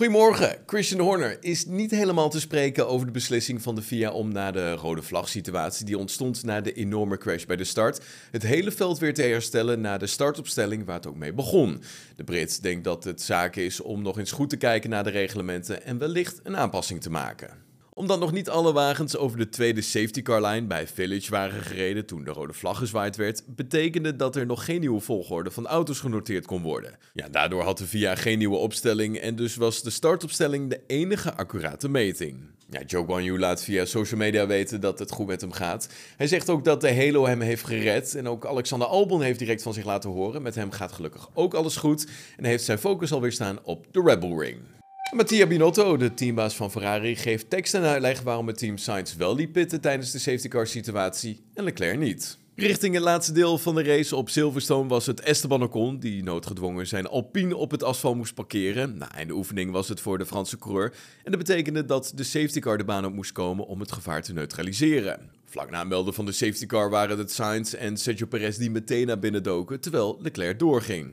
Goedemorgen. Christian Horner is niet helemaal te spreken over de beslissing van de FIA om na de rode vlag situatie die ontstond na de enorme crash bij de start, het hele veld weer te herstellen na de startopstelling waar het ook mee begon. De Brit denkt dat het zaak is om nog eens goed te kijken naar de reglementen en wellicht een aanpassing te maken omdat nog niet alle wagens over de tweede safety car line bij Village waren gereden toen de rode vlag gezwaaid werd, betekende dat er nog geen nieuwe volgorde van auto's genoteerd kon worden. Ja, daardoor had de VIA geen nieuwe opstelling en dus was de startopstelling de enige accurate meting. Ja, Joe Guan Yu laat via social media weten dat het goed met hem gaat. Hij zegt ook dat de Halo hem heeft gered en ook Alexander Albon heeft direct van zich laten horen. Met hem gaat gelukkig ook alles goed en heeft zijn focus alweer staan op de Rebel Ring. Mattia Binotto, de teambaas van Ferrari, geeft tekst en uitleg waarom het team Sainz wel liep pitten tijdens de safety car situatie en Leclerc niet. Richting het laatste deel van de race op Silverstone was het Esteban Ocon die noodgedwongen zijn Alpine op het asfalt moest parkeren. Na nou, de oefening was het voor de Franse coureur en dat betekende dat de safety car de baan op moest komen om het gevaar te neutraliseren. Vlak na melden van de safety car waren het Sainz en Sergio Perez die meteen naar binnen doken terwijl Leclerc doorging.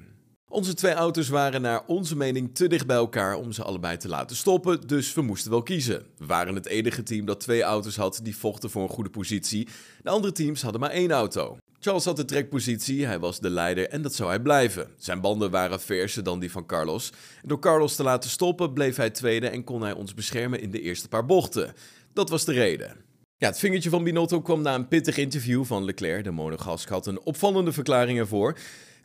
Onze twee auto's waren naar onze mening te dicht bij elkaar om ze allebei te laten stoppen, dus we moesten wel kiezen. We waren het enige team dat twee auto's had die vochten voor een goede positie. De andere teams hadden maar één auto. Charles had de trekpositie, hij was de leider en dat zou hij blijven. Zijn banden waren verser dan die van Carlos. door Carlos te laten stoppen bleef hij tweede en kon hij ons beschermen in de eerste paar bochten. Dat was de reden. Ja, het vingertje van Binotto kwam na een pittig interview van Leclerc. De monogask had een opvallende verklaring ervoor.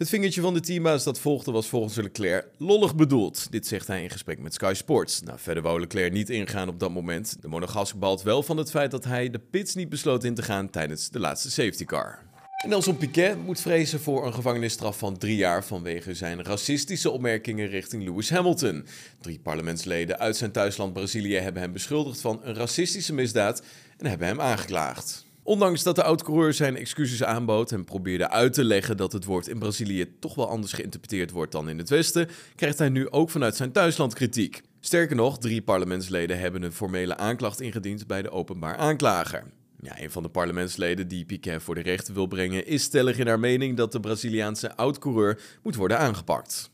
Het vingertje van de teambaas dat volgde was volgens Leclerc lollig bedoeld. Dit zegt hij in gesprek met Sky Sports. Nou, verder wou Leclerc niet ingaan op dat moment. De monogask balt wel van het feit dat hij de pits niet besloot in te gaan tijdens de laatste safety car. Nelson Piquet moet vrezen voor een gevangenisstraf van drie jaar vanwege zijn racistische opmerkingen richting Lewis Hamilton. Drie parlementsleden uit zijn thuisland Brazilië hebben hem beschuldigd van een racistische misdaad en hebben hem aangeklaagd. Ondanks dat de oud-coureur zijn excuses aanbood en probeerde uit te leggen dat het woord in Brazilië toch wel anders geïnterpreteerd wordt dan in het Westen, krijgt hij nu ook vanuit zijn thuisland kritiek. Sterker nog, drie parlementsleden hebben een formele aanklacht ingediend bij de openbaar aanklager. Ja, een van de parlementsleden die Piquet voor de rechter wil brengen is stellig in haar mening dat de Braziliaanse oud-coureur moet worden aangepakt.